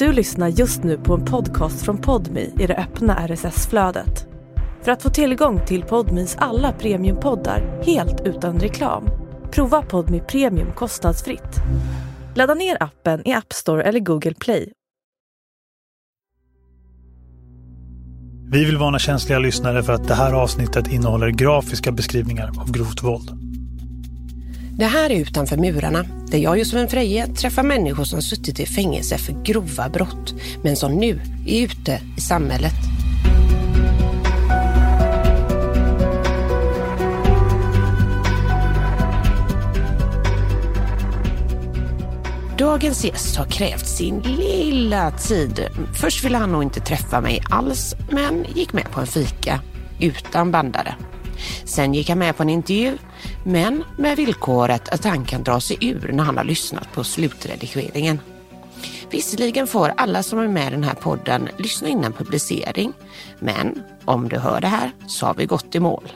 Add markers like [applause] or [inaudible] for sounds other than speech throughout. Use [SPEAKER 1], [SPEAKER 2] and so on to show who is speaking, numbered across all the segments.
[SPEAKER 1] Du lyssnar just nu på en podcast från Podmi i det öppna RSS-flödet. För att få tillgång till Podmis alla premiumpoddar helt utan reklam, prova Podmi Premium kostnadsfritt. Ladda ner appen i App Store eller Google Play.
[SPEAKER 2] Vi vill varna känsliga lyssnare för att det här avsnittet innehåller grafiska beskrivningar av grovt våld.
[SPEAKER 3] Det här är Utanför murarna, där jag Josefin Freje träffar människor som suttit i fängelse för grova brott, men som nu är ute i samhället. Dagens gäst har krävt sin lilla tid. Först ville han nog inte träffa mig alls, men gick med på en fika utan bandare. Sen gick han med på en intervju, men med villkoret att han kan dra sig ur när han har lyssnat på slutredigeringen. Visserligen får alla som är med i den här podden lyssna innan publicering, men om du hör det här så har vi gått i mål.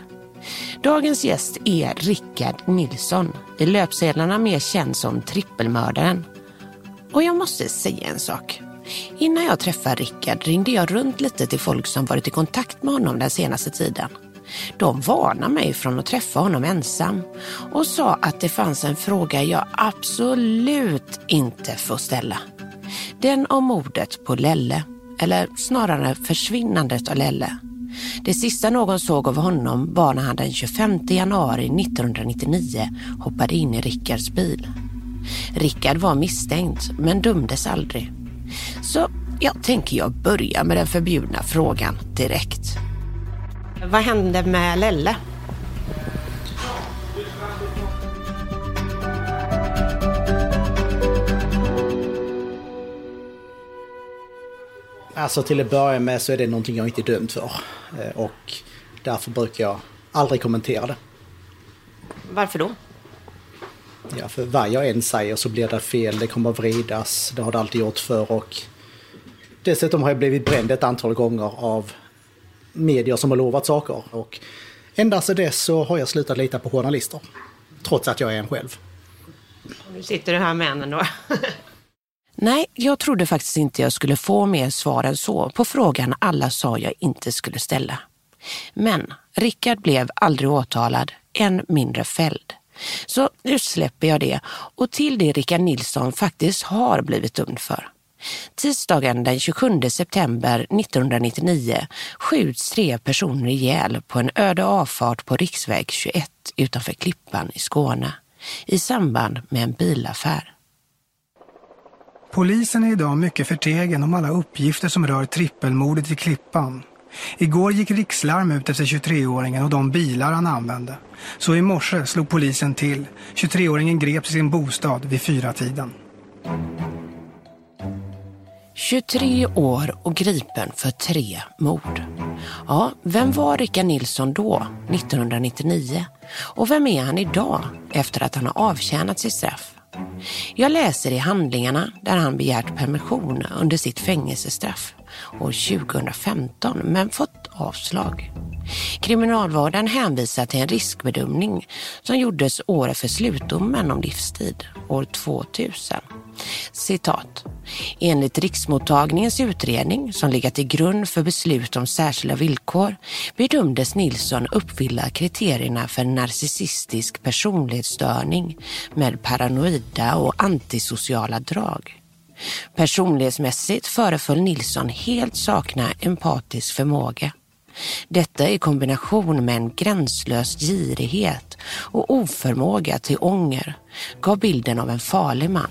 [SPEAKER 3] Dagens gäst är Rickard Nilsson, i löpsedlarna mer känd som trippelmördaren. Och jag måste säga en sak. Innan jag träffade Rickard ringde jag runt lite till folk som varit i kontakt med honom den senaste tiden. De varnade mig från att träffa honom ensam och sa att det fanns en fråga jag absolut inte får ställa. Den om mordet på Lelle, eller snarare försvinnandet av Lelle. Det sista någon såg av honom var när han den 25 januari 1999 hoppade in i Rickards bil. Rickard var misstänkt men dömdes aldrig. Så jag tänker jag börja med den förbjudna frågan direkt. Vad hände med Lelle?
[SPEAKER 4] Alltså till att börja med så är det någonting jag inte är dömd för. Eh, Och därför brukar jag aldrig kommentera det.
[SPEAKER 3] Varför då?
[SPEAKER 4] Ja, för vad jag än säger så blir det fel, det kommer att vridas, det har det alltid gjort för och dessutom har jag blivit bränd ett antal gånger av medier som har lovat saker och ända sedan dess så har jag slutat lita på journalister. Trots att jag är en själv.
[SPEAKER 3] Nu sitter du här med en ändå. Nej, jag trodde faktiskt inte jag skulle få mer svar än så på frågan alla sa jag inte skulle ställa. Men Rickard blev aldrig åtalad, än mindre fälld. Så nu släpper jag det och till det Rickard Nilsson faktiskt har blivit dömd för. Tisdagen den 27 september 1999 skjuts tre personer ihjäl på en öde avfart på riksväg 21 utanför Klippan i Skåne i samband med en bilaffär.
[SPEAKER 5] Polisen är idag mycket förtegen om alla uppgifter som rör trippelmordet i Klippan. Igår gick rikslarm ut efter 23-åringen och de bilar han använde. Så i morse slog polisen till. 23-åringen greps i sin bostad vid fyra tiden.
[SPEAKER 3] 23 år och gripen för tre mord. Ja, vem var Rickard Nilsson då, 1999? Och vem är han idag, efter att han har avtjänat sitt straff? Jag läser i handlingarna där han begärt permission under sitt fängelsestraff år 2015 men fått avslag. Kriminalvården hänvisar till en riskbedömning som gjordes året för slutdomen om livstid, år 2000. Citat. Enligt Riksmottagningens utredning som ligger till grund för beslut om särskilda villkor bedömdes Nilsson uppfylla kriterierna för narcissistisk personlighetsstörning med paranoida och antisociala drag. Personlighetsmässigt föreföll Nilsson helt sakna empatisk förmåga. Detta i kombination med en gränslös girighet och oförmåga till ånger gav bilden av en farlig man.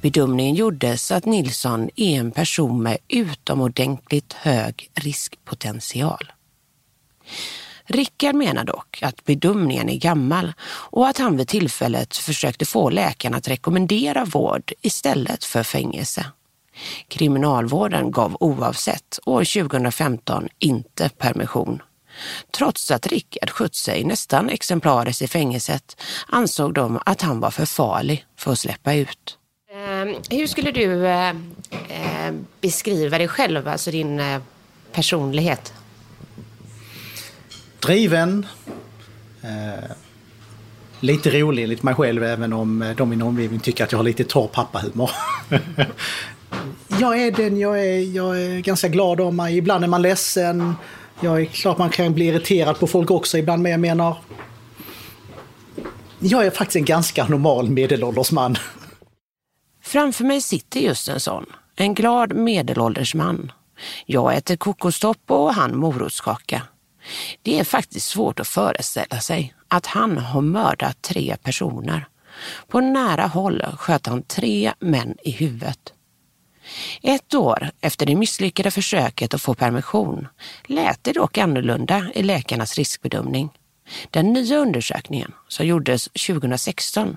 [SPEAKER 3] Bedömningen gjordes att Nilsson är en person med utomordentligt hög riskpotential. Rickard menar dock att bedömningen är gammal och att han vid tillfället försökte få läkaren att rekommendera vård istället för fängelse. Kriminalvården gav oavsett år 2015 inte permission. Trots att Rickard skött sig nästan exemplariskt i fängelset ansåg de att han var för farlig för att släppa ut. Ehm, hur skulle du eh, eh, beskriva dig själv, alltså din eh, personlighet?
[SPEAKER 4] Driven. Eh, lite rolig enligt mig själv även om eh, de i min omgivning tycker att jag har lite torr pappahumor. [laughs] Jag är den jag är. Jag är ganska glad om mig. Ibland är man ledsen. Jag är klart man kan bli irriterad på folk också ibland, men jag menar... Jag är faktiskt en ganska normal medelålders man. [laughs]
[SPEAKER 3] Framför mig sitter just en sån. En glad medelålders man. Jag äter kokostopp och han morotskaka. Det är faktiskt svårt att föreställa sig att han har mördat tre personer. På nära håll sköt han tre män i huvudet. Ett år efter det misslyckade försöket att få permission lät det dock annorlunda i läkarnas riskbedömning. Den nya undersökningen, som gjordes 2016,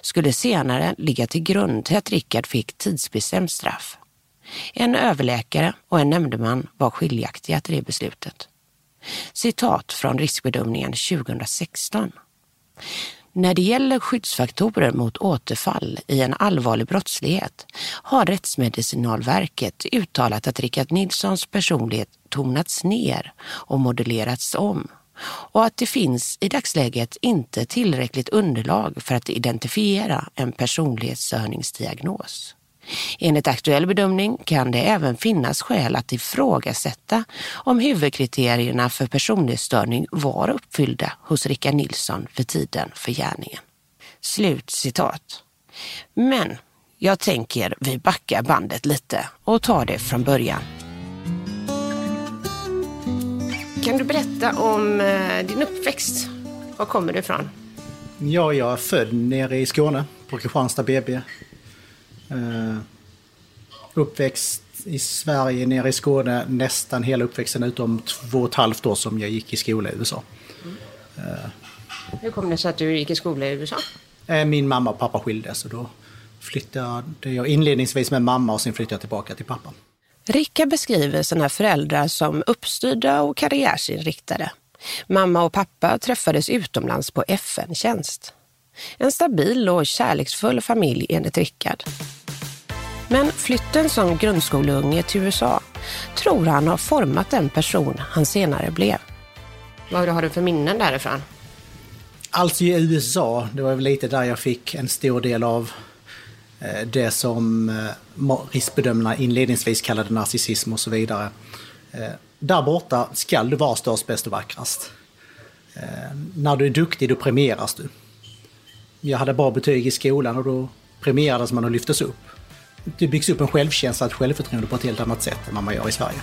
[SPEAKER 3] skulle senare ligga till grund till att Rickard fick tidsbestämt straff. En överläkare och en nämndeman var skiljaktiga till det beslutet. Citat från riskbedömningen 2016. När det gäller skyddsfaktorer mot återfall i en allvarlig brottslighet har Rättsmedicinalverket uttalat att Rickard Nilssons personlighet tonats ner och modellerats om och att det finns i dagsläget inte tillräckligt underlag för att identifiera en personlighetsstörningsdiagnos. Enligt aktuell bedömning kan det även finnas skäl att ifrågasätta om huvudkriterierna för personlighetsstörning var uppfyllda hos Rickard Nilsson vid tiden för gärningen. Slut citat. Men jag tänker vi backar bandet lite och tar det från början. Kan du berätta om eh, din uppväxt? Var kommer du ifrån?
[SPEAKER 4] Ja, jag är född nere i Skåne på Kristianstad BB. Uh, uppväxt i Sverige, nere i Skåne, nästan hela uppväxten utom två och ett halvt år som jag gick i skola i USA. Mm.
[SPEAKER 3] Uh, Hur kom det sig att du gick i skola i USA?
[SPEAKER 4] Uh, min mamma och pappa skildes och då flyttade jag inledningsvis med mamma och sen flyttade jag tillbaka till pappa.
[SPEAKER 3] Ricka beskriver sina föräldrar som uppstyrda och karriärsinriktade. Mamma och pappa träffades utomlands på FN-tjänst. En stabil och kärleksfull familj enligt Rickard. Men flytten som grundskoleunge till USA tror han har format den person han senare blev. Vad har du för minnen därifrån?
[SPEAKER 4] Alltså i USA, det var väl lite där jag fick en stor del av eh, det som eh, riskbedömarna inledningsvis kallade narcissism och så vidare. Eh, där borta skall du vara störst, bäst och vackrast. När du är duktig, då premieras du. Jag hade bra betyg i skolan och då premierades man och lyftes upp det byggs upp en självkänsla, ett självförtroende på ett helt annat sätt än vad man gör i Sverige.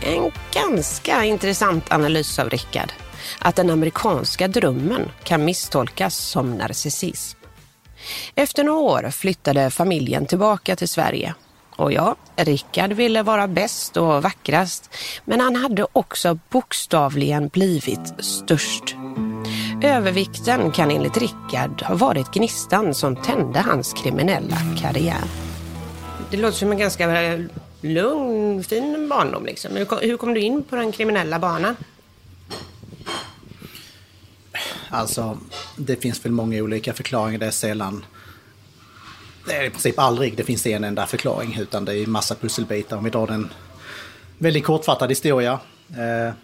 [SPEAKER 3] En ganska intressant analys av Rickard. Att den amerikanska drömmen kan misstolkas som narcissism. Efter några år flyttade familjen tillbaka till Sverige. Och ja, Rickard ville vara bäst och vackrast, men han hade också bokstavligen blivit störst. Övervikten kan enligt Rickard ha varit gnistan som tände hans kriminella karriär. Det låter som en ganska lugn, fin barndom. Liksom. Hur kom du in på den kriminella banan?
[SPEAKER 4] Alltså, det finns väl många olika förklaringar. Det är sällan... Det är i princip aldrig det finns en enda förklaring, utan det är massa pusselbitar. Om vi drar en väldigt kortfattad historia. Eh,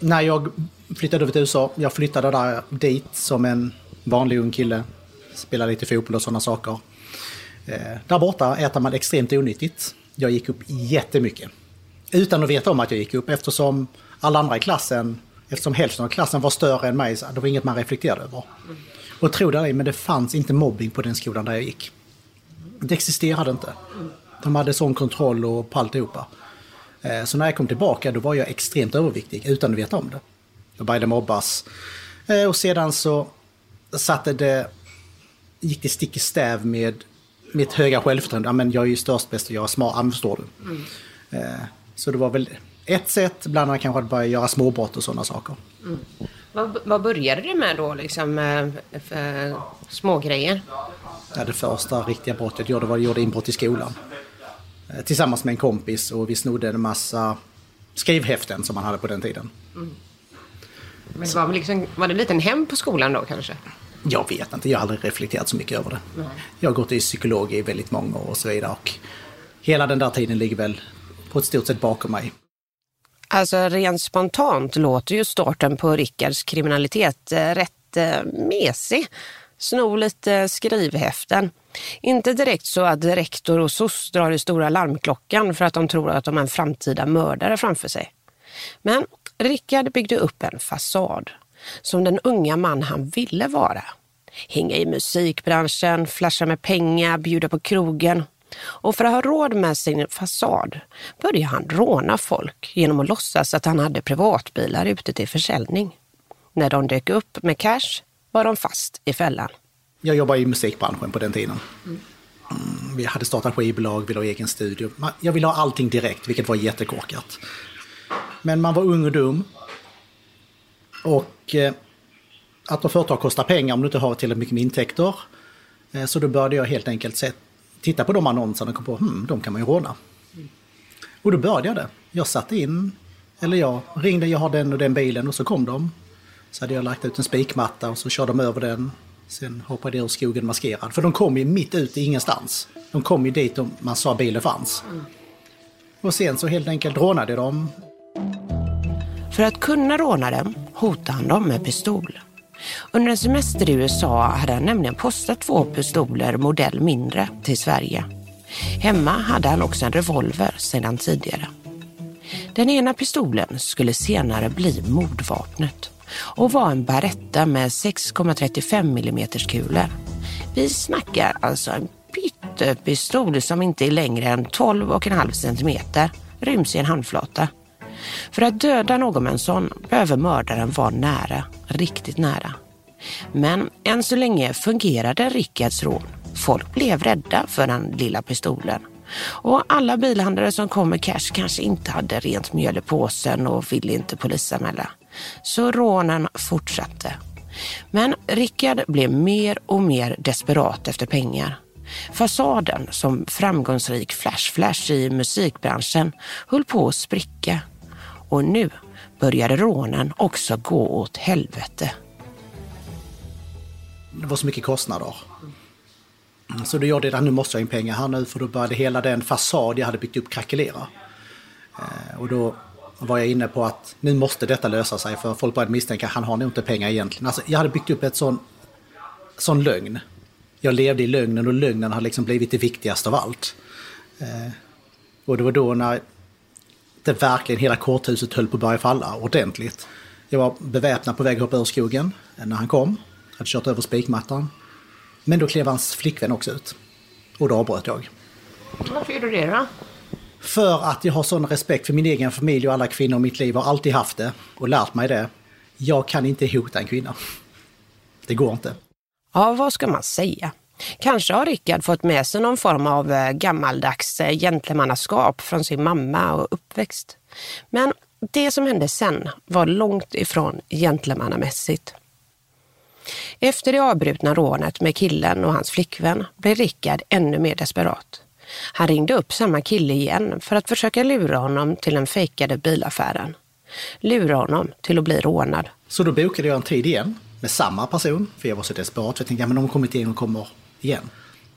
[SPEAKER 4] när jag flyttade över till USA, jag flyttade där dit som en vanlig ung kille. Spelade lite fotboll och sådana saker. Eh, där borta äter man extremt onyttigt. Jag gick upp jättemycket. Utan att veta om att jag gick upp eftersom alla andra i klassen, eftersom hälften av klassen var större än mig, så det var inget man reflekterade över. Och tro det men det fanns inte mobbing på den skolan där jag gick. Det existerade inte. De hade sån kontroll och på alltihopa. Eh, så när jag kom tillbaka då var jag extremt överviktig utan att veta om det. Jag började mobbas. Eh, och sedan så satte det, gick det stick i stäv med mitt höga självförtroende. Ja, men jag är ju störst, bäst och jag är smart, ja, förstår du. Mm. Eh, så det var väl ett sätt, bland annat kanske att börja göra småbrott och sådana saker. Mm.
[SPEAKER 3] Vad, vad började du med då, liksom, för små grejer?
[SPEAKER 4] Ja, det första riktiga brottet jag gjorde var att jag gjorde inbrott i skolan. Eh, tillsammans med en kompis och vi snodde en massa skrivhäften som man hade på den tiden. Mm.
[SPEAKER 3] Men det var, liksom, var det en hem på skolan då kanske?
[SPEAKER 4] Jag vet inte, jag har aldrig reflekterat så mycket över det. Nej. Jag har gått i psykolog i väldigt många år och så vidare. Och hela den där tiden ligger väl på ett stort sätt bakom mig.
[SPEAKER 3] Alltså rent spontant låter ju starten på Rickards kriminalitet eh, rätt eh, mesig. Sno lite skrivhäften. Inte direkt så att rektor och SOS drar i stora larmklockan för att de tror att de har en framtida mördare framför sig. Men Rickard byggde upp en fasad som den unga man han ville vara. Hänga i musikbranschen, flasha med pengar, bjuda på krogen. Och för att ha råd med sin fasad började han råna folk genom att låtsas att han hade privatbilar ute till försäljning. När de dök upp med cash var de fast i fällan.
[SPEAKER 4] Jag jobbade i musikbranschen på den tiden. Mm, vi hade startat skivbolag, ville ha egen studio. Jag ville ha allting direkt, vilket var jättekorkat. Men man var ung och dum. Och eh, att företag kostar pengar om du inte har tillräckligt mycket med intäkter. Eh, så då började jag helt enkelt se, titta på de annonserna och kom på, hmm, de kan man ju råna. Och då började jag det. Jag satte in, eller jag ringde, jag har den och den bilen och så kom de. Så hade jag lagt ut en spikmatta och så körde de över den. Sen hoppade jag ur skogen maskerad. För de kom ju mitt ute i ingenstans. De kom ju dit man sa bilen fanns. Och sen så helt enkelt rånade de.
[SPEAKER 3] För att kunna råna dem hotade han dem med pistol. Under en semester i USA hade han nämligen postat två pistoler modell mindre till Sverige. Hemma hade han också en revolver sedan tidigare. Den ena pistolen skulle senare bli mordvapnet och var en Baretta med 6,35 mm kulor. Vi snackar alltså en pyttepistol som inte är längre än 12,5 cm, ryms i en handflata. För att döda någon med en sån behöver mördaren vara nära, riktigt nära. Men än så länge fungerade Rickards rån. Folk blev rädda för den lilla pistolen. Och alla bilhandlare som kom med cash kanske inte hade rent mjöl i påsen och ville inte polisanmäla. Så rånen fortsatte. Men Rickard blev mer och mer desperat efter pengar. Fasaden som framgångsrik flash-flash i musikbranschen höll på att spricka. Och nu började rånen också gå åt helvete.
[SPEAKER 4] Det var så mycket kostnader. Så då gjorde jag det, nu måste jag in pengar här nu för då började hela den fasad jag hade byggt upp krackelera. Eh, och då var jag inne på att nu måste detta lösa sig för folk började misstänka att han har nog inte pengar egentligen. Alltså, jag hade byggt upp ett sån, sån lögn. Jag levde i lögnen och lögnen har liksom blivit det viktigaste av allt. Eh, och det var då när det verkligen hela korthuset höll på att börja falla ordentligt. Jag var beväpnad på väg att hoppa ur skogen eh, när han kom. Jag Hade kört över spikmattan. Men då klev hans flickvän också ut. Och då avbröt jag.
[SPEAKER 3] Varför gjorde du det då?
[SPEAKER 4] För att jag har sån respekt för min egen familj och alla kvinnor i mitt liv. har alltid haft det och lärt mig det. Jag kan inte hota en kvinna. Det går inte.
[SPEAKER 3] Ja, vad ska man säga? Kanske har Rickard fått med sig någon form av eh, gammaldags eh, gentlemannaskap från sin mamma och uppväxt. Men det som hände sen var långt ifrån gentlemannamässigt. Efter det avbrutna rånet med killen och hans flickvän blev Rickard ännu mer desperat. Han ringde upp samma kille igen för att försöka lura honom till den fejkade bilaffären. Lura honom till att bli rånad.
[SPEAKER 4] Så då bokade jag en tid igen med samma person, för jag var så desperat. Jag tänkte, ja men de har kommit in och kommer igen.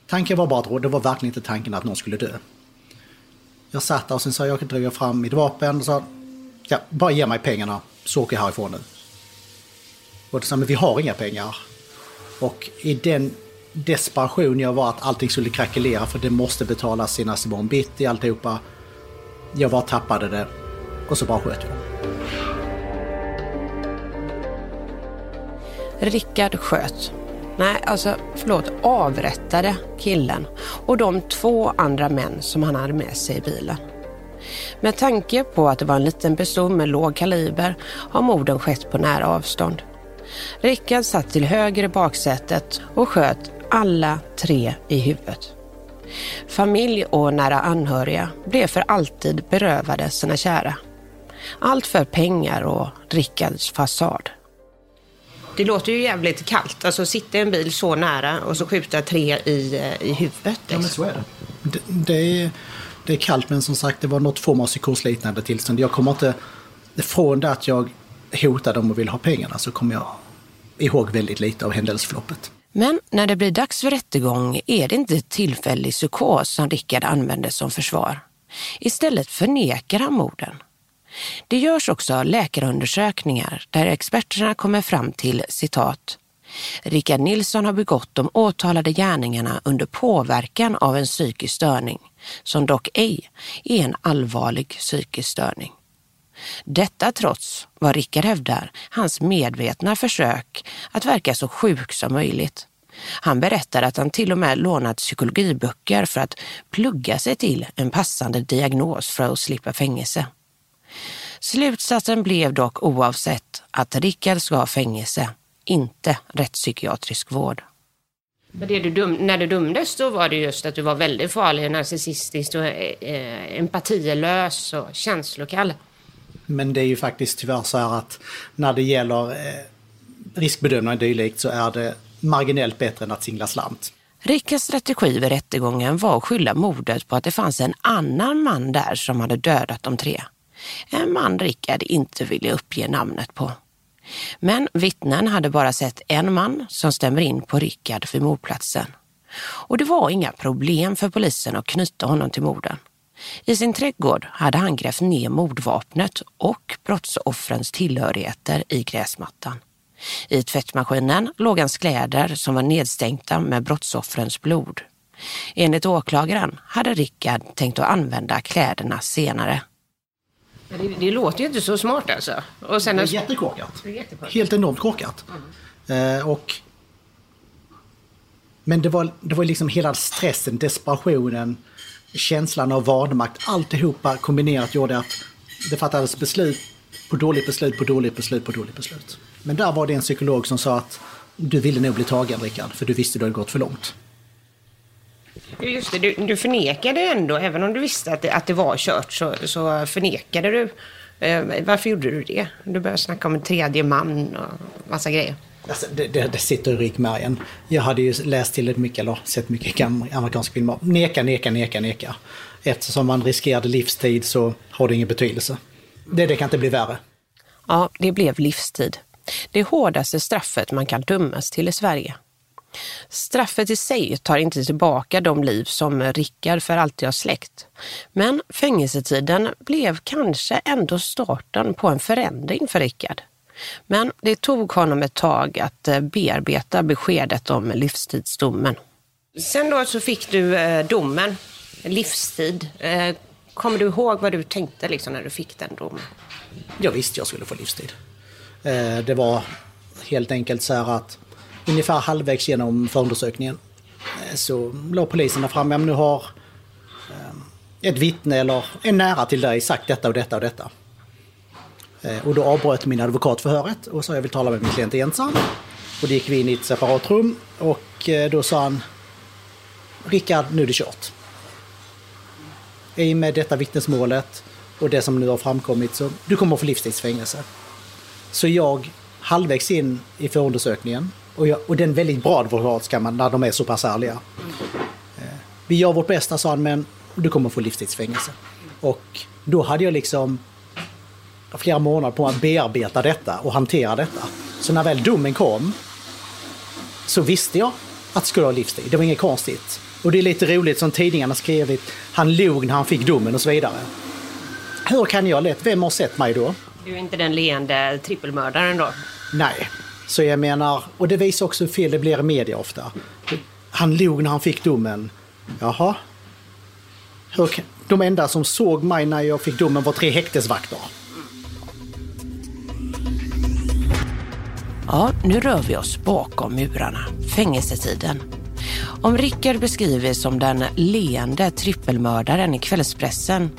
[SPEAKER 4] Tanken var bara att det var verkligen inte tanken att någon skulle dö. Jag satt där och sen sa jag, drog fram mitt vapen och sa, ja, bara ge mig pengarna så åker jag härifrån nu. Och då sa men vi har inga pengar. Och i den desperation jag var att allting skulle krackelera för det måste betalas senast imorgon bitti alltihopa. Jag bara tappade det och så bara sköt jag.
[SPEAKER 3] Rickard sköt. Nej, alltså förlåt, avrättade killen och de två andra män som han hade med sig i bilen. Med tanke på att det var en liten pistol med låg kaliber har morden skett på nära avstånd. Rickard satt till höger i baksätet och sköt alla tre i huvudet. Familj och nära anhöriga blev för alltid berövade sina kära. Allt för pengar och Rickards fasad. Det låter ju jävligt kallt, alltså sitta i en bil så nära och så skjuta tre i, i huvudet. Liksom.
[SPEAKER 4] Ja, men så är det. Det, det, är, det är kallt, men som sagt, det var något form av psykosliknande tillstånd. Jag kommer inte... Från det att jag hotade dem och ville ha pengarna så kommer jag ihåg väldigt lite av händelseförloppet.
[SPEAKER 3] Men när det blir dags för rättegång är det inte tillfällig psykos som Rickard använder som försvar. Istället förnekar han morden. Det görs också läkarundersökningar där experterna kommer fram till citat Rickard Nilsson har begått de åtalade gärningarna under påverkan av en psykisk störning, som dock ej är en allvarlig psykisk störning. Detta trots, vad Rickard hävdar, hans medvetna försök att verka så sjuk som möjligt. Han berättar att han till och med lånat psykologiböcker för att plugga sig till en passande diagnos för att slippa fängelse. Slutsatsen blev dock oavsett att Rickard ska ha fängelse, inte rättspsykiatrisk vård.
[SPEAKER 6] Men det du dum, när du dömdes då var det just att du var väldigt farlig, narcissistisk och eh, empatilös och känslokall.
[SPEAKER 4] Men det är ju faktiskt tyvärr så här att när det gäller eh, riskbedömning och dylikt så är det marginellt bättre än att singla slant.
[SPEAKER 3] Rickards strategi vid rättegången var att skylla mordet på att det fanns en annan man där som hade dödat de tre. En man Rickard inte ville uppge namnet på. Men vittnen hade bara sett en man som stämmer in på Rickard vid mordplatsen. Och det var inga problem för polisen att knyta honom till morden. I sin trädgård hade han grävt ner mordvapnet och brottsoffrens tillhörigheter i gräsmattan. I tvättmaskinen låg hans kläder som var nedstänkta med brottsoffrens blod. Enligt åklagaren hade Rickard tänkt att använda kläderna senare.
[SPEAKER 6] Det, det, låter ju inte så smart alltså.
[SPEAKER 4] Och sen det är jättekorkat. Helt enormt korkat. Mm. Eh, och... Men det var, det var liksom hela stressen, desperationen, känslan av vanmakt, alltihopa kombinerat gjorde att det fattades beslut på dåligt beslut på dåligt beslut på dåligt beslut. Men där var det en psykolog som sa att du ville nog bli tagen Rickard, för du visste att du hade gått för långt.
[SPEAKER 6] Just det, du, du förnekade ändå, även om du visste att det, att det var kört, så, så förnekade du. Eh, varför gjorde du det? Du började snacka om en tredje man och massa grejer.
[SPEAKER 4] Alltså, det, det, det sitter i ryggmärgen. Jag hade ju läst tillräckligt mycket, eller sett mycket amerikanska filmer. Neka, neka, neka, neka. Eftersom man riskerade livstid så har det ingen betydelse. Det, det kan inte bli värre.
[SPEAKER 3] Ja, det blev livstid. Det hårdaste straffet man kan dömas till i Sverige. Straffet i sig tar inte tillbaka de liv som Rickard för alltid har släckt. Men fängelsetiden blev kanske ändå starten på en förändring för Rickard. Men det tog honom ett tag att eh, bearbeta beskedet om livstidsdomen.
[SPEAKER 6] Sen då så fick du eh, domen, livstid. Eh, kommer du ihåg vad du tänkte liksom när du fick den domen?
[SPEAKER 4] Jag visste jag skulle få livstid. Eh, det var helt enkelt så här att ungefär halvvägs genom förundersökningen eh, så låg polisen där framme. Nu har eh, ett vittne eller en nära till dig sagt detta och detta och detta. Och då avbröt min advokat förhöret och sa jag vill tala med min klient ensam. Och då gick vi in i ett separat rum och då sa han Rickard, nu är det kört. I och med detta vittnesmålet och det som nu har framkommit så du kommer att få livstidsfängelse. Så jag, halvvägs in i förundersökningen, och, jag, och den är väldigt bra advokat ska man, när de är så pass ärliga. Eh, vi gör vårt bästa, sa han, men du kommer få livstidsfängelse. Och då hade jag liksom flera månader på att bearbeta detta och hantera detta. Så när väl domen kom så visste jag att det skulle ha livstid. Det var inget konstigt. Och det är lite roligt som tidningarna skrivit, han log när han fick domen och så vidare. Hur kan jag lätt, vem har sett mig då?
[SPEAKER 6] Du är inte den leende trippelmördaren då?
[SPEAKER 4] Nej. Så jag menar, och det visar också hur fel det blir i media ofta. Han log när han fick domen. Jaha. De enda som såg mig när jag fick domen var tre häktesvakter.
[SPEAKER 3] Ja, nu rör vi oss bakom murarna. Fängelsetiden. Om Rickard beskrivs som den leende trippelmördaren i kvällspressen,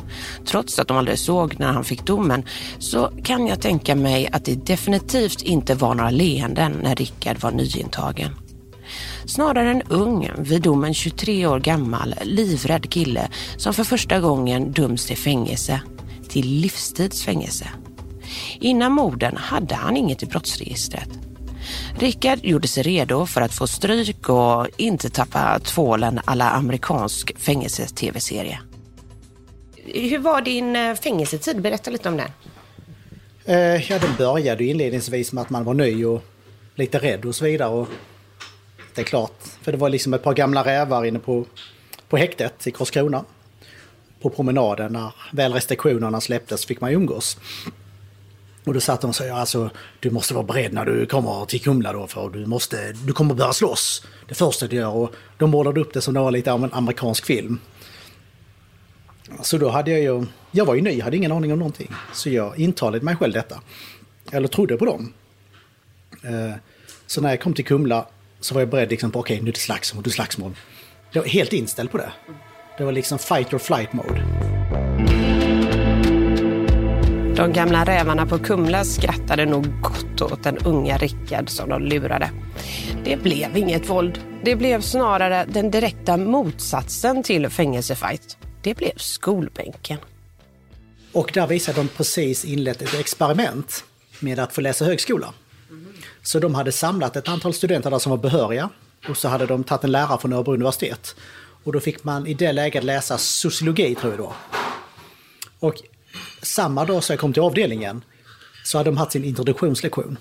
[SPEAKER 3] trots att de aldrig såg när han fick domen, så kan jag tänka mig att det definitivt inte var några leenden när Rickard var nyintagen. Snarare en ung, vid domen 23 år gammal, livrädd kille som för första gången döms till fängelse, till livstidsfängelse. Innan morden hade han inget i brottsregistret. Rickard gjorde sig redo för att få stryk och inte tappa tvålen alla amerikansk fängelse-tv-serie.
[SPEAKER 6] Hur var din eh, fängelsetid? Berätta lite om den.
[SPEAKER 4] Eh, ja, den började inledningsvis med att man var ny och lite rädd och så vidare. Och det är klart, för det var liksom ett par gamla rävar inne på, på häktet i Karlskrona. På promenaden när väl restriktionerna släpptes fick man umgås. Och då satt de och sa, alltså du måste vara beredd när du kommer till Kumla då för du måste, du kommer börja slåss. Det första du gör. Och de målade upp det som det var lite av en amerikansk film. Så då hade jag ju, jag var ju ny, hade ingen aning om någonting. Så jag intalade mig själv detta. Eller trodde på dem. Eh, så när jag kom till Kumla så var jag beredd liksom på, okej okay, nu är det slagsmål, nu är det slagsmål. Jag var helt inställd på det. Det var liksom fight or flight mode.
[SPEAKER 6] De gamla rävarna på Kumla skrattade nog gott åt den unga Rickard som de lurade. Det blev inget våld. Det blev snarare den direkta motsatsen till fängelsefight. Det blev skolbänken.
[SPEAKER 4] Och där visade de precis inlett ett experiment med att få läsa högskola. Så de hade samlat ett antal studenter där som var behöriga och så hade de tagit en lärare från Örebro universitet. Och då fick man i det läget läsa sociologi tror jag då. Och samma dag som jag kom till avdelningen så hade de haft sin introduktionslektion.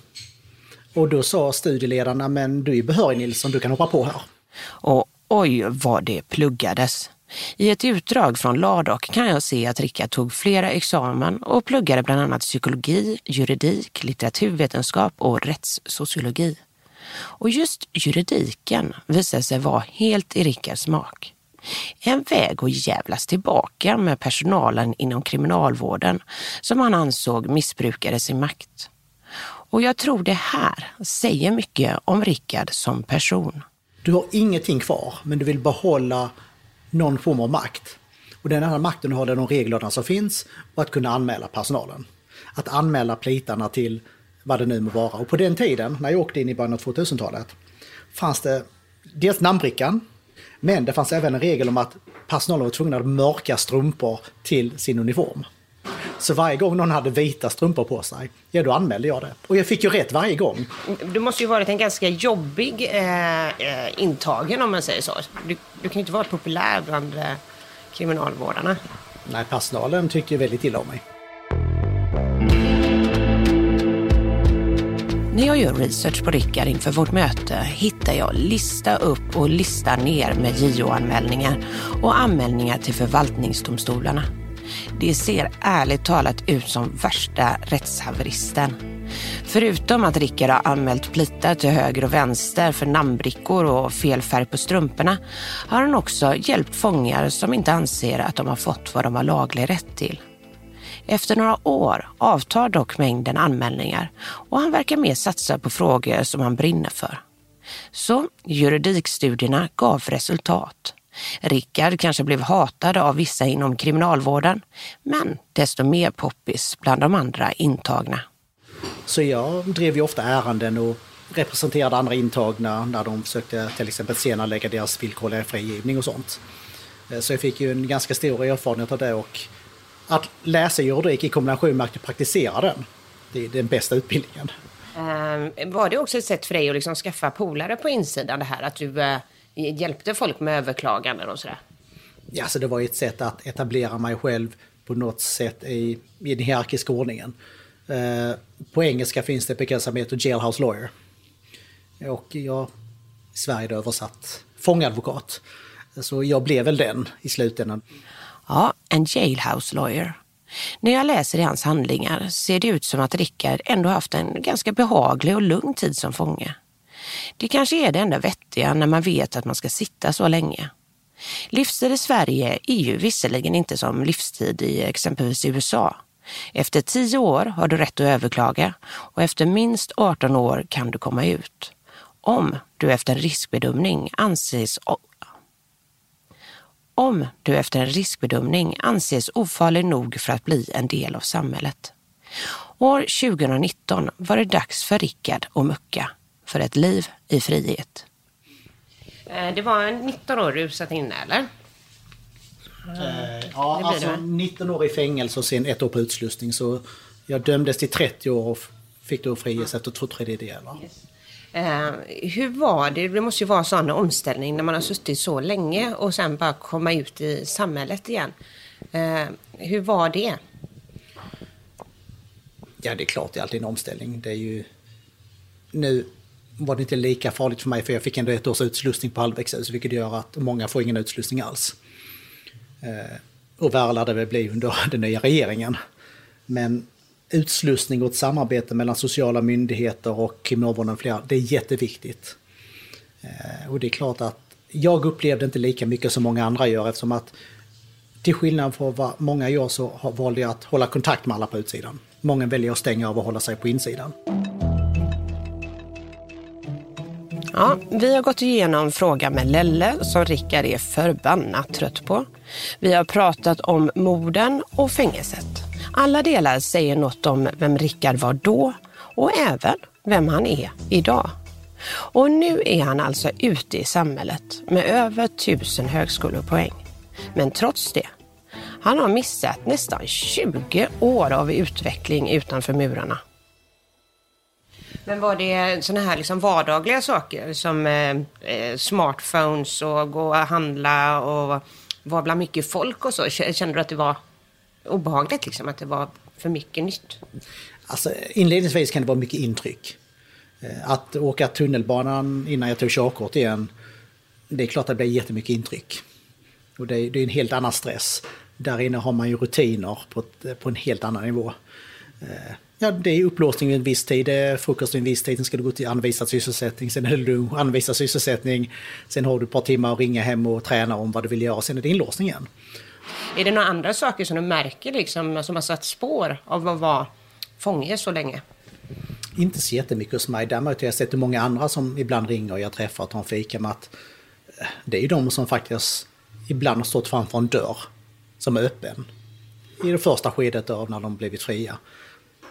[SPEAKER 4] Och då sa studieledarna, men du är behörig Nilsson, du kan hoppa på här.
[SPEAKER 3] Och oj vad det pluggades. I ett utdrag från Ladok kan jag se att Rickard tog flera examen och pluggade bland annat psykologi, juridik, litteraturvetenskap och rättssociologi. Och just juridiken visade sig vara helt i Rickards smak. En väg att jävlas tillbaka med personalen inom kriminalvården som han ansåg missbrukade sin makt. Och jag tror det här säger mycket om Rickard som person.
[SPEAKER 4] Du har ingenting kvar, men du vill behålla någon form av makt. Och den här makten har de reglerna som finns och att kunna anmäla personalen. Att anmäla plitarna till vad det nu må vara. Och på den tiden, när jag åkte in i början av 2000-talet, fanns det dels namnbrickan, men det fanns även en regel om att personalen var tvungna att mörka strumpor till sin uniform. Så varje gång någon hade vita strumpor på sig, ja då anmälde jag det. Och jag fick ju rätt varje gång.
[SPEAKER 6] Du måste ju varit en ganska jobbig eh, eh, intagen om man säger så. Du, du kan ju inte vara populär bland eh, kriminalvårdarna.
[SPEAKER 4] Nej, personalen tycker väldigt illa om mig.
[SPEAKER 3] När jag gör research på Rickard inför vårt möte hittar jag lista upp och lista ner med JO-anmälningar och anmälningar till förvaltningsdomstolarna. Det ser ärligt talat ut som värsta rättshaveristen. Förutom att Rickard har anmält plitar till höger och vänster för namnbrickor och fel färg på strumporna har han också hjälpt fångar som inte anser att de har fått vad de har laglig rätt till. Efter några år avtar dock mängden anmälningar och han verkar mer satsa på frågor som han brinner för. Så juridikstudierna gav resultat. Rickard kanske blev hatad av vissa inom kriminalvården, men desto mer poppis bland de andra intagna.
[SPEAKER 4] Så jag drev ju ofta ärenden och representerade andra intagna när de försökte till exempel senare lägga deras villkorliga frigivning och sånt. Eh, så jag fick ju en ganska stor erfarenhet av det och att läsa juridik i kombination med att praktisera den, det är den bästa utbildningen.
[SPEAKER 6] Um, var det också ett sätt för dig att liksom skaffa polare på insidan det här? Att du uh, hjälpte folk med överklaganden och sådär?
[SPEAKER 4] Ja, så det var ett sätt att etablera mig själv på något sätt i, i den hierarkiska ordningen. Uh, på engelska finns det begrepp som heter jailhouse lawyer. Och jag i Sverige översatt fångadvokat. Så jag blev väl den i slutändan.
[SPEAKER 3] Ja, en jailhouse lawyer. När jag läser i hans handlingar ser det ut som att Rickard ändå haft en ganska behaglig och lugn tid som fånge. Det kanske är det enda vettiga när man vet att man ska sitta så länge. Livstid i Sverige är ju visserligen inte som livstid i exempelvis USA. Efter tio år har du rätt att överklaga och efter minst 18 år kan du komma ut. Om du efter en riskbedömning anses om du efter en riskbedömning anses ofarlig nog för att bli en del av samhället. År 2019 var det dags för Rickard att mucka för ett liv i frihet.
[SPEAKER 6] Eh, det var 19 år du satt inne eller?
[SPEAKER 4] Eh, ja, alltså 19 år i fängelse och sen ett år på utslussning. Så jag dömdes till 30 år och fick då friges efter två tredjedelar. Yes.
[SPEAKER 6] Eh, hur var det? Det måste ju vara en sån omställning när man har suttit så länge och sen bara komma ut i samhället igen. Eh, hur var det?
[SPEAKER 4] Ja, det är klart det är alltid en omställning. Det är ju... Nu var det inte lika farligt för mig för jag fick ändå ett års utslussning på halvvägshus vilket gör att många får ingen utslussning alls. Eh, och värre lär det väl bli under [laughs] den nya regeringen. Men utslussning och ett samarbete mellan sociala myndigheter och kriminalvården och flera, det är jätteviktigt. Eh, och det är klart att jag upplevde inte lika mycket som många andra gör eftersom att till skillnad från vad många gör så valde jag att hålla kontakt med alla på utsidan. Många väljer att stänga av och hålla sig på insidan.
[SPEAKER 3] Ja, vi har gått igenom frågan med Lelle som Rickard är förbannat trött på. Vi har pratat om morden och fängelset. Alla delar säger något om vem Rickard var då och även vem han är idag. Och nu är han alltså ute i samhället med över tusen högskolepoäng. Men trots det, han har missat nästan 20 år av utveckling utanför murarna.
[SPEAKER 6] Men var det sådana här liksom vardagliga saker som eh, eh, smartphones och gå och handla och vara bland mycket folk och så? Kände du att det var obehagligt liksom, att det var för mycket nytt?
[SPEAKER 4] Alltså, inledningsvis kan det vara mycket intryck. Eh, att åka tunnelbanan innan jag tog körkort igen, det är klart att det blir jättemycket intryck. Och det är, det är en helt annan stress. Där inne har man ju rutiner på, ett, på en helt annan nivå. Eh, ja, det är upplåsning vid en viss tid, eh, frukost vid en viss tid, sen ska du gå till anvisad sysselsättning, sen är det lunch, anvisad sysselsättning, sen har du ett par timmar att ringa hem och träna om vad du vill göra, sen är det inlåsning igen.
[SPEAKER 6] Är det några andra saker som du märker liksom, som har satt spår av att vara fånge så länge?
[SPEAKER 4] Inte så jättemycket hos mig, däremot har jag sett många andra som ibland ringer och jag träffar och tar en fika med att eh, det är ju de som faktiskt ibland har stått framför en dörr som är öppen. I det första skedet av när de blivit fria.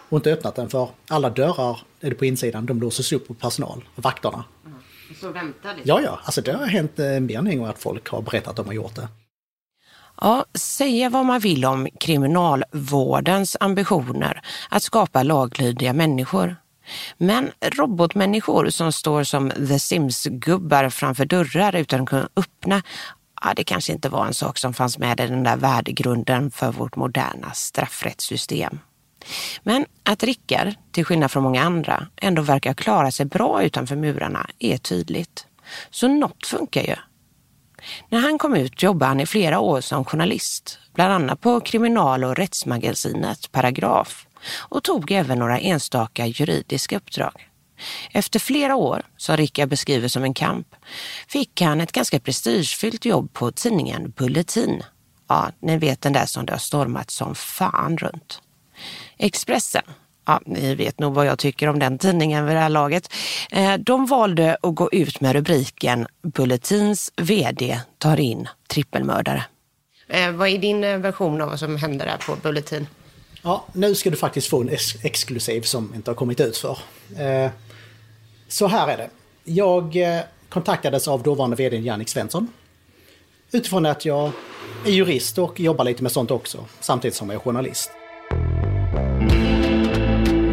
[SPEAKER 4] Och inte öppnat den för alla dörrar är det på insidan, de låses upp på personal, vakterna.
[SPEAKER 6] Mm. Så väntar det?
[SPEAKER 4] Ja, ja, alltså det har hänt eh, mer än en gång att folk har berättat att de har gjort det.
[SPEAKER 3] Ja, säga vad man vill om kriminalvårdens ambitioner att skapa laglydiga människor. Men robotmänniskor som står som The Sims-gubbar framför dörrar utan att kunna öppna, ja, det kanske inte var en sak som fanns med i den där värdegrunden för vårt moderna straffrättssystem. Men att Rickard, till skillnad från många andra, ändå verkar klara sig bra utanför murarna är tydligt. Så något funkar ju. När han kom ut jobbade han i flera år som journalist, bland annat på kriminal och rättsmagasinet Paragraf och tog även några enstaka juridiska uppdrag. Efter flera år, som Rickard beskriver som en kamp, fick han ett ganska prestigefyllt jobb på tidningen Bulletin. Ja, ni vet den där som det har stormat som fan runt. Expressen, ja, ni vet nog vad jag tycker om den tidningen vid det här laget. Eh, de valde att gå ut med rubriken Bulletins VD tar in trippelmördare.
[SPEAKER 6] Eh, vad är din eh, version av vad som hände där på Bulletin?
[SPEAKER 4] Ja, nu ska du faktiskt få en ex exklusiv som inte har kommit ut för. Eh, så här är det. Jag kontaktades av dåvarande vd Jannik Svensson. Utifrån att jag är jurist och jobbar lite med sånt också, samtidigt som jag är journalist.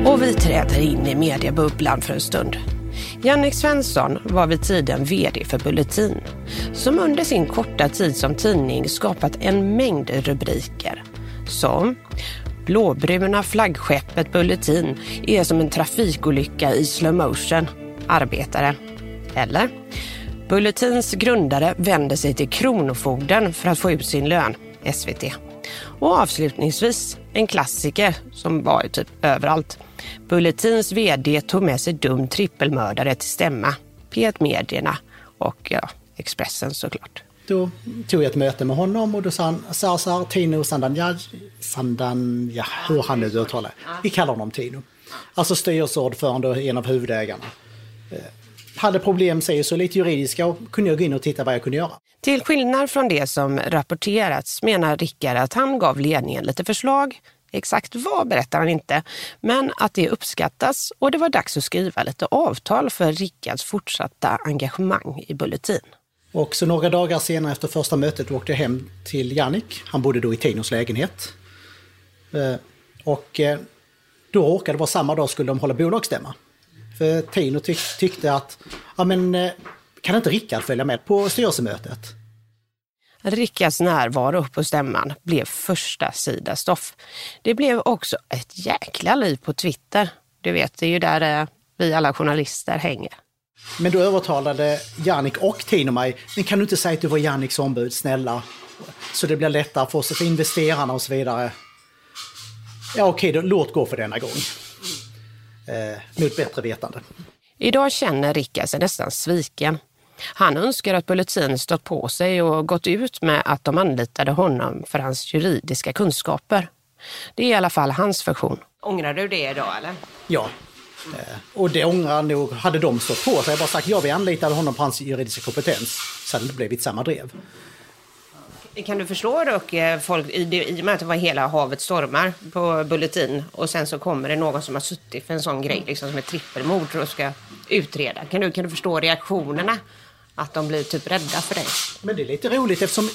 [SPEAKER 3] Och vi träder in i mediebubblan för en stund. Jannik Svensson var vid tiden VD för Bulletin, som under sin korta tid som tidning skapat en mängd rubriker. Som Blåbruna flaggskeppet Bulletin är som en trafikolycka i slow motion. Arbetare. Eller? Bulletins grundare vänder sig till Kronofogden för att få ut sin lön. SVT. Och avslutningsvis en klassiker som var typ överallt. Bulletins vd tog med sig dum trippelmördare till stämma. P1 Medierna och ja, Expressen såklart.
[SPEAKER 4] Då tog jag ett möte med honom och då sa han Sarsar Tino Sandanja, Sandanja, hur han nu uttalar Vi kallar honom Tino. Alltså styrelseordförande och en av huvudägarna. Eh, hade problem, säger så, lite juridiska och kunde jag gå in och titta vad jag kunde göra.
[SPEAKER 3] Till skillnad från det som rapporterats menar Rickard att han gav ledningen lite förslag. Exakt vad berättar han inte, men att det uppskattas och det var dags att skriva lite avtal för Rickards fortsatta engagemang i Bulletin.
[SPEAKER 4] Och så några dagar senare efter första mötet åkte jag hem till Jannik. Han bodde då i Tinos lägenhet. Eh, och eh, då råkade det vara samma dag skulle de hålla bolagsstämma. För Tino tyck tyckte att, ja men eh, kan inte Rickard följa med på styrelsemötet?
[SPEAKER 3] Rickards närvaro på stämman blev första sida stoff. Det blev också ett jäkla liv på Twitter. Du vet, det är ju där vi alla journalister hänger.
[SPEAKER 4] Men då övertalade Jannik och Tino mig, men kan du inte säga att du var Janniks ombud, snälla? Så det blir lättare för oss, för investerarna och så vidare. ja okej, då, låt gå för denna gång. Eh, mot bättre vetande.
[SPEAKER 3] Idag känner Rickard sig nästan sviken. Han önskar att Bulletin stått på sig och gått ut med att de anlitade honom för hans juridiska kunskaper. Det är i alla fall hans version.
[SPEAKER 6] Ångrar du det idag eller?
[SPEAKER 4] Ja. Eh, och det ångrar nog, hade de stått på sig och bara sagt ja vi anlitade honom på hans juridiska kompetens så hade det inte blivit samma drev.
[SPEAKER 6] Kan du förstå dock eh, folk, i och med att det var hela havet stormar på Bulletin och sen så kommer det någon som har suttit för en sån grej liksom som ett trippelmord och ska utreda. Kan du, kan du förstå reaktionerna? Att de blir typ rädda för dig?
[SPEAKER 4] Men det är lite roligt eftersom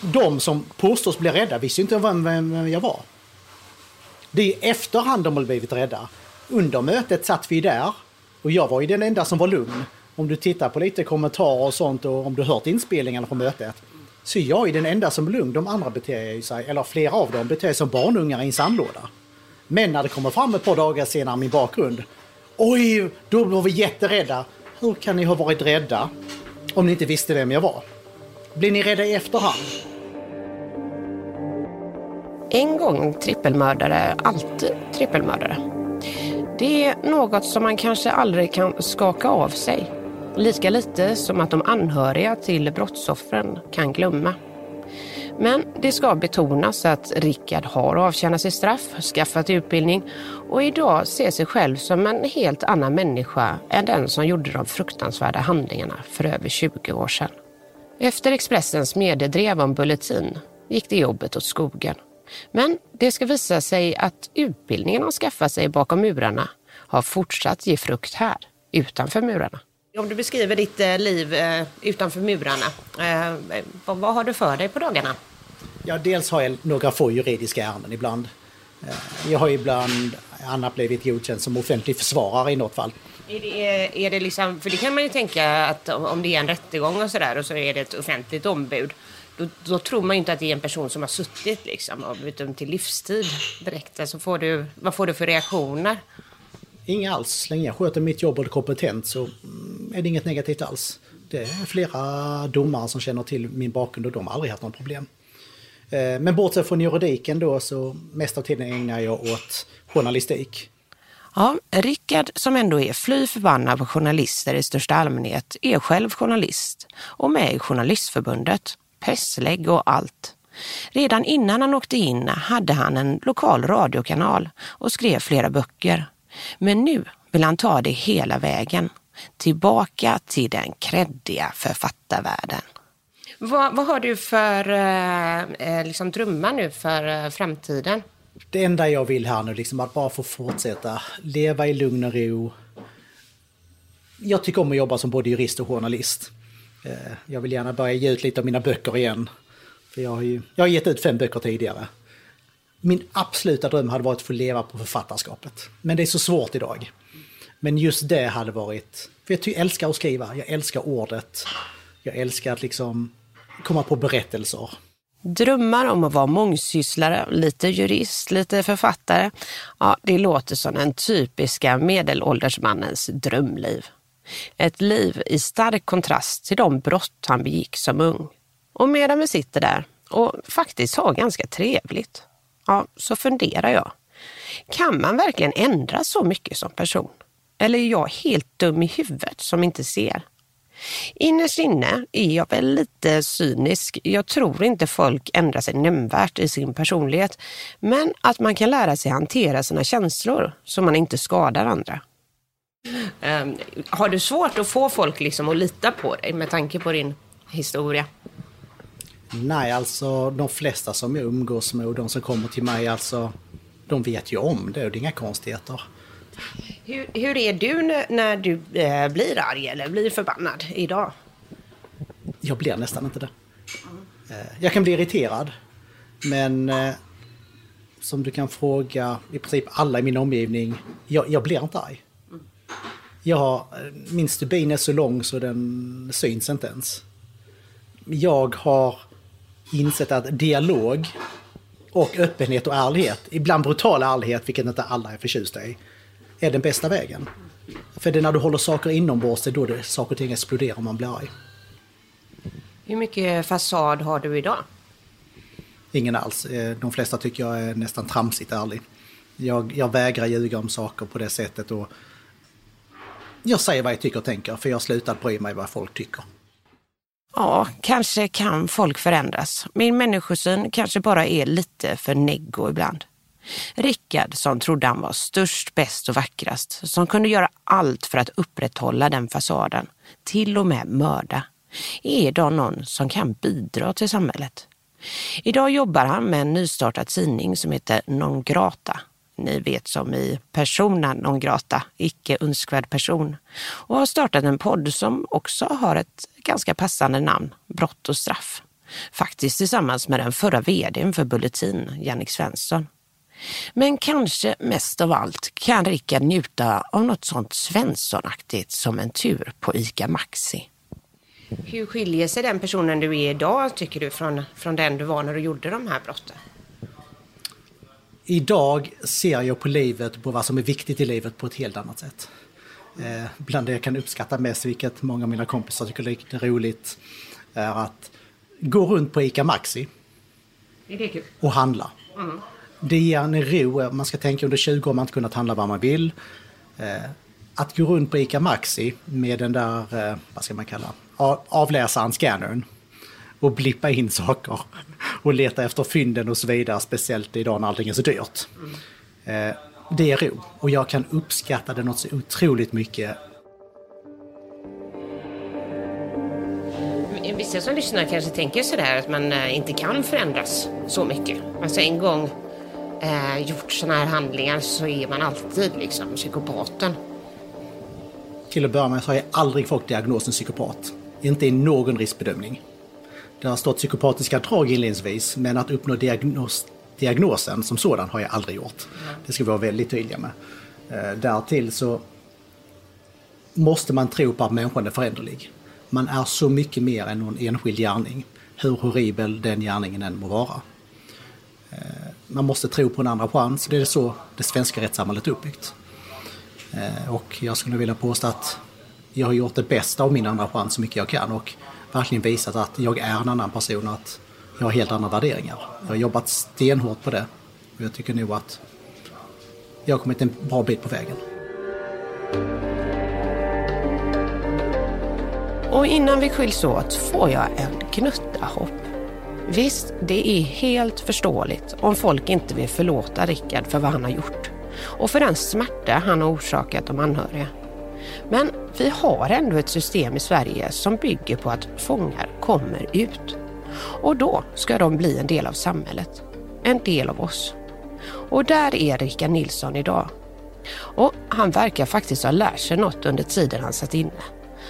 [SPEAKER 4] de som påstås bli rädda visste inte vem, vem jag var. Det är i efterhand de har blivit rädda. Under mötet satt vi där och jag var ju den enda som var lugn. Om du tittar på lite kommentarer och sånt och om du hört inspelningarna från mötet. Så jag är den enda som är lugn. De andra beter sig, eller flera av dem, beter sig som barnungar i en sandlåda. Men när det kommer fram ett par dagar senare min bakgrund. Oj, då var vi jätterädda. Hur kan ni ha varit rädda om ni inte visste vem jag var? Blir ni rädda i efterhand?
[SPEAKER 3] En gång trippelmördare, alltid trippelmördare. Det är något som man kanske aldrig kan skaka av sig. Lika lite som att de anhöriga till brottsoffren kan glömma. Men det ska betonas att Rickard har avtjänat sitt straff, skaffat utbildning och idag ser sig själv som en helt annan människa än den som gjorde de fruktansvärda handlingarna för över 20 år sedan. Efter Expressens mediedrev om Bulletin gick det jobbet åt skogen. Men det ska visa sig att utbildningen han skaffat sig bakom murarna har fortsatt ge frukt här, utanför murarna.
[SPEAKER 6] Om du beskriver ditt eh, liv eh, utanför murarna, eh, vad, har du för dig på dagarna?
[SPEAKER 4] Ja, dels har jag några få juridiska ärenden ibland. Jag har ibland annat blivit godkänd som offentlig försvarare i något fall.
[SPEAKER 6] Är det, är det liksom, för det kan man ju tänka att om det är en rättegång och sådär och så är det ett offentligt ombud. Då, då tror man ju inte att det är en person som har suttit liksom och blivit dömd till livstid direkt. Alltså får du, vad får du för reaktioner?
[SPEAKER 4] Inga alls. Så länge jag sköter mitt jobb och är kompetent så mm, är det inget negativt alls. Det är flera domare som känner till min bakgrund och de har aldrig haft något problem. Eh, men bortsett från juridiken då så mest av tiden ägnar jag åt journalistik.
[SPEAKER 3] Ja, Rickard som ändå är fly förbannad på journalister i största allmänhet är själv journalist och med i Journalistförbundet, presslägg och allt. Redan innan han åkte in hade han en lokal radiokanal och skrev flera böcker. Men nu vill han ta det hela vägen. Tillbaka till den kreddiga författarvärlden.
[SPEAKER 6] Vad, vad har du för eh, eh, liksom drömmar nu för eh, framtiden?
[SPEAKER 4] Det enda jag vill här nu liksom att bara få fortsätta leva i lugn och ro. Jag tycker om att jobba som både jurist och journalist. Eh, Jag vill gärna börja ge ut lite av mina böcker igen. För jag har ju jag har gett ut fem böcker tidigare. Min absoluta dröm hade varit att få leva på författarskapet. Men det är så svårt idag. Men just det hade varit... För jag älskar att skriva, jag älskar ordet. Jag älskar att liksom komma på berättelser.
[SPEAKER 3] Drömmar om att vara mångsysslare, lite jurist, lite författare. Ja, det låter som den typiska medelåldersmannens drömliv. Ett liv i stark kontrast till de brott han begick som ung. Och medan vi sitter där och faktiskt har ganska trevligt, ja, så funderar jag. Kan man verkligen ändra så mycket som person? Eller är jag helt dum i huvudet som inte ser? Innerst inne är jag väl lite cynisk. Jag tror inte folk ändrar sig nämnvärt i sin personlighet. Men att man kan lära sig hantera sina känslor så man inte skadar andra.
[SPEAKER 6] Ehm, har du svårt att få folk liksom att lita på dig med tanke på din historia?
[SPEAKER 4] Nej, alltså de flesta som jag umgås med och de som kommer till mig, alltså de vet ju om det och det är inga konstigheter.
[SPEAKER 6] Hur, hur är du när, du eh, blir arg eller blir förbannad idag?
[SPEAKER 4] Jag blir nästan inte det. Eh, Jag kan bli irriterad. Men eh, som du kan fråga i princip alla i min omgivning, jag, jag blir inte arg. Jag har, eh, min stubin är så lång så den syns inte ens. Jag har insett att dialog och öppenhet och ärlighet, ibland brutal ärlighet, vilket inte alla är förtjusta i, är den bästa vägen. För det är när du håller saker inombords, det är då det, saker och ting exploderar om man blir arg.
[SPEAKER 6] Hur mycket fasad har du idag?
[SPEAKER 4] ingen alls. Eh, de flesta tycker jag är nästan tramsigt ärlig. Jag, jag vägrar ljuga om saker på det sättet och jag säger vad jag tycker och tänker för jag har slutat bry mig vad folk tycker.
[SPEAKER 3] Ja, kanske kan folk förändras. Min människosyn kanske bara är lite för neggo ibland. Rickard som trodde han var störst, bäst och vackrast, som kunde göra allt för att upprätthålla den fasaden, till och med mörda, är idag någon som kan bidra till samhället. Idag jobbar han med en nystartad tidning som heter Non Grata. Ni vet som i persona non grata, icke önskvärd person. Och har startat en podd som också har ett ganska passande namn, Brott och straff. Faktiskt tillsammans med den förra vdn för Bulletin, Jannik Svensson. Men kanske mest av allt kan Rickard njuta av något sånt Svenssonaktigt som en tur på ICA Maxi.
[SPEAKER 6] Hur skiljer sig den personen du är idag, tycker du, från, från den du var när du gjorde de här brotten?
[SPEAKER 4] Idag ser jag på livet, på vad som är viktigt i livet på ett helt annat sätt. Eh, bland det jag kan uppskatta mest, vilket många av mina kompisar tycker är roligt, är att gå runt på ICA Maxi och handla. Mm. Det ger en ro, man ska tänka under 20 år man inte kunnat handla vad man vill. Eh, att gå runt på ICA Maxi med den där, eh, vad ska man kalla, avläsaren, scannern och blippa in saker och leta efter fynden och så vidare, speciellt idag när allting är så dyrt. Eh, det är ro och jag kan uppskatta det något så otroligt mycket.
[SPEAKER 6] Vissa som lyssnar kanske tänker sådär att man eh, inte kan förändras så mycket. Alltså en gång eh, gjort sådana här handlingar så är man alltid liksom psykopaten.
[SPEAKER 4] Till att börja med så har jag aldrig fått diagnosen psykopat. Inte i någon riskbedömning. Det har stått psykopatiska drag inledningsvis, men att uppnå diagnos, diagnosen som sådan har jag aldrig gjort. Det ska vi vara väldigt tydliga med. Eh, därtill så måste man tro på att människan är föränderlig. Man är så mycket mer än någon enskild gärning, hur horribel den gärningen än må vara. Man måste tro på en andra chans, det är så det svenska rättssamhället är uppbyggt. Eh, och jag skulle vilja påstå att jag har gjort det bästa av min andra chans så mycket jag kan och verkligen visat att jag är en annan person och att jag har helt andra värderingar. Jag har jobbat stenhårt på det och jag tycker nog att jag har kommit en bra bit på vägen.
[SPEAKER 3] Och innan vi skiljs åt får jag en gnutta hopp. Visst, det är helt förståeligt om folk inte vill förlåta Rickard för vad han har gjort och för den smärta han har orsakat de anhöriga. Men vi har ändå ett system i Sverige som bygger på att fångar kommer ut. Och då ska de bli en del av samhället. En del av oss. Och där är Rickard Nilsson idag. Och han verkar faktiskt ha lärt sig något under tiden han satt inne.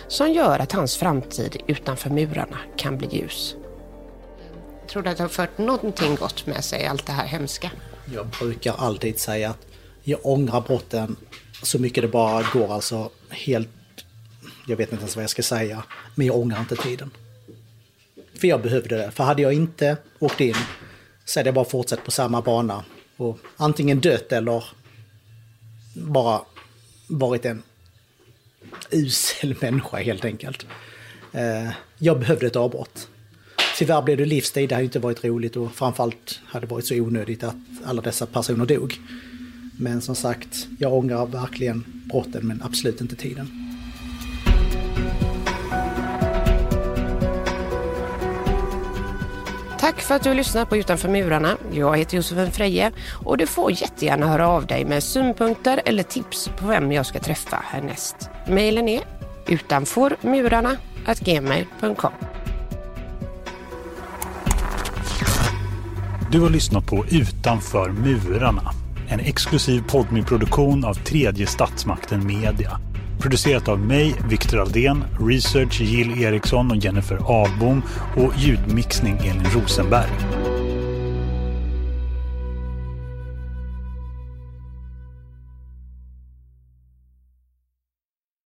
[SPEAKER 3] Som gör att hans framtid utanför murarna kan bli ljus.
[SPEAKER 6] Tror du att det har fört någonting gott med sig, allt det här hemska?
[SPEAKER 4] Jag brukar alltid säga att jag ångrar brotten så mycket det bara går. Alltså helt... Jag vet inte ens vad jag ska säga. Men jag ångrar inte tiden. För jag behövde det. För hade jag inte åkt in så hade jag bara fortsatt på samma bana. Och antingen dött eller bara varit en usel [laughs] människa helt enkelt. Eh, jag behövde ett avbrott. Tyvärr blev det livstid, det hade inte varit roligt och framförallt hade det varit så onödigt att alla dessa personer dog. Men som sagt, jag ångrar verkligen brotten men absolut inte tiden.
[SPEAKER 3] Tack för att du lyssnar på Utanför murarna. Jag heter Josefin Freje och du får jättegärna höra av dig med synpunkter eller tips på vem jag ska träffa härnäst. Mailen är utanformurarna.gmail.com
[SPEAKER 2] Du har lyssnat på Utanför murarna en exklusiv podmi-produktion av tredje statsmakten Media. Producerat av mig, Viktor Aldén, research Jill Eriksson och Jennifer Avbom och ljudmixning Elin Rosenberg.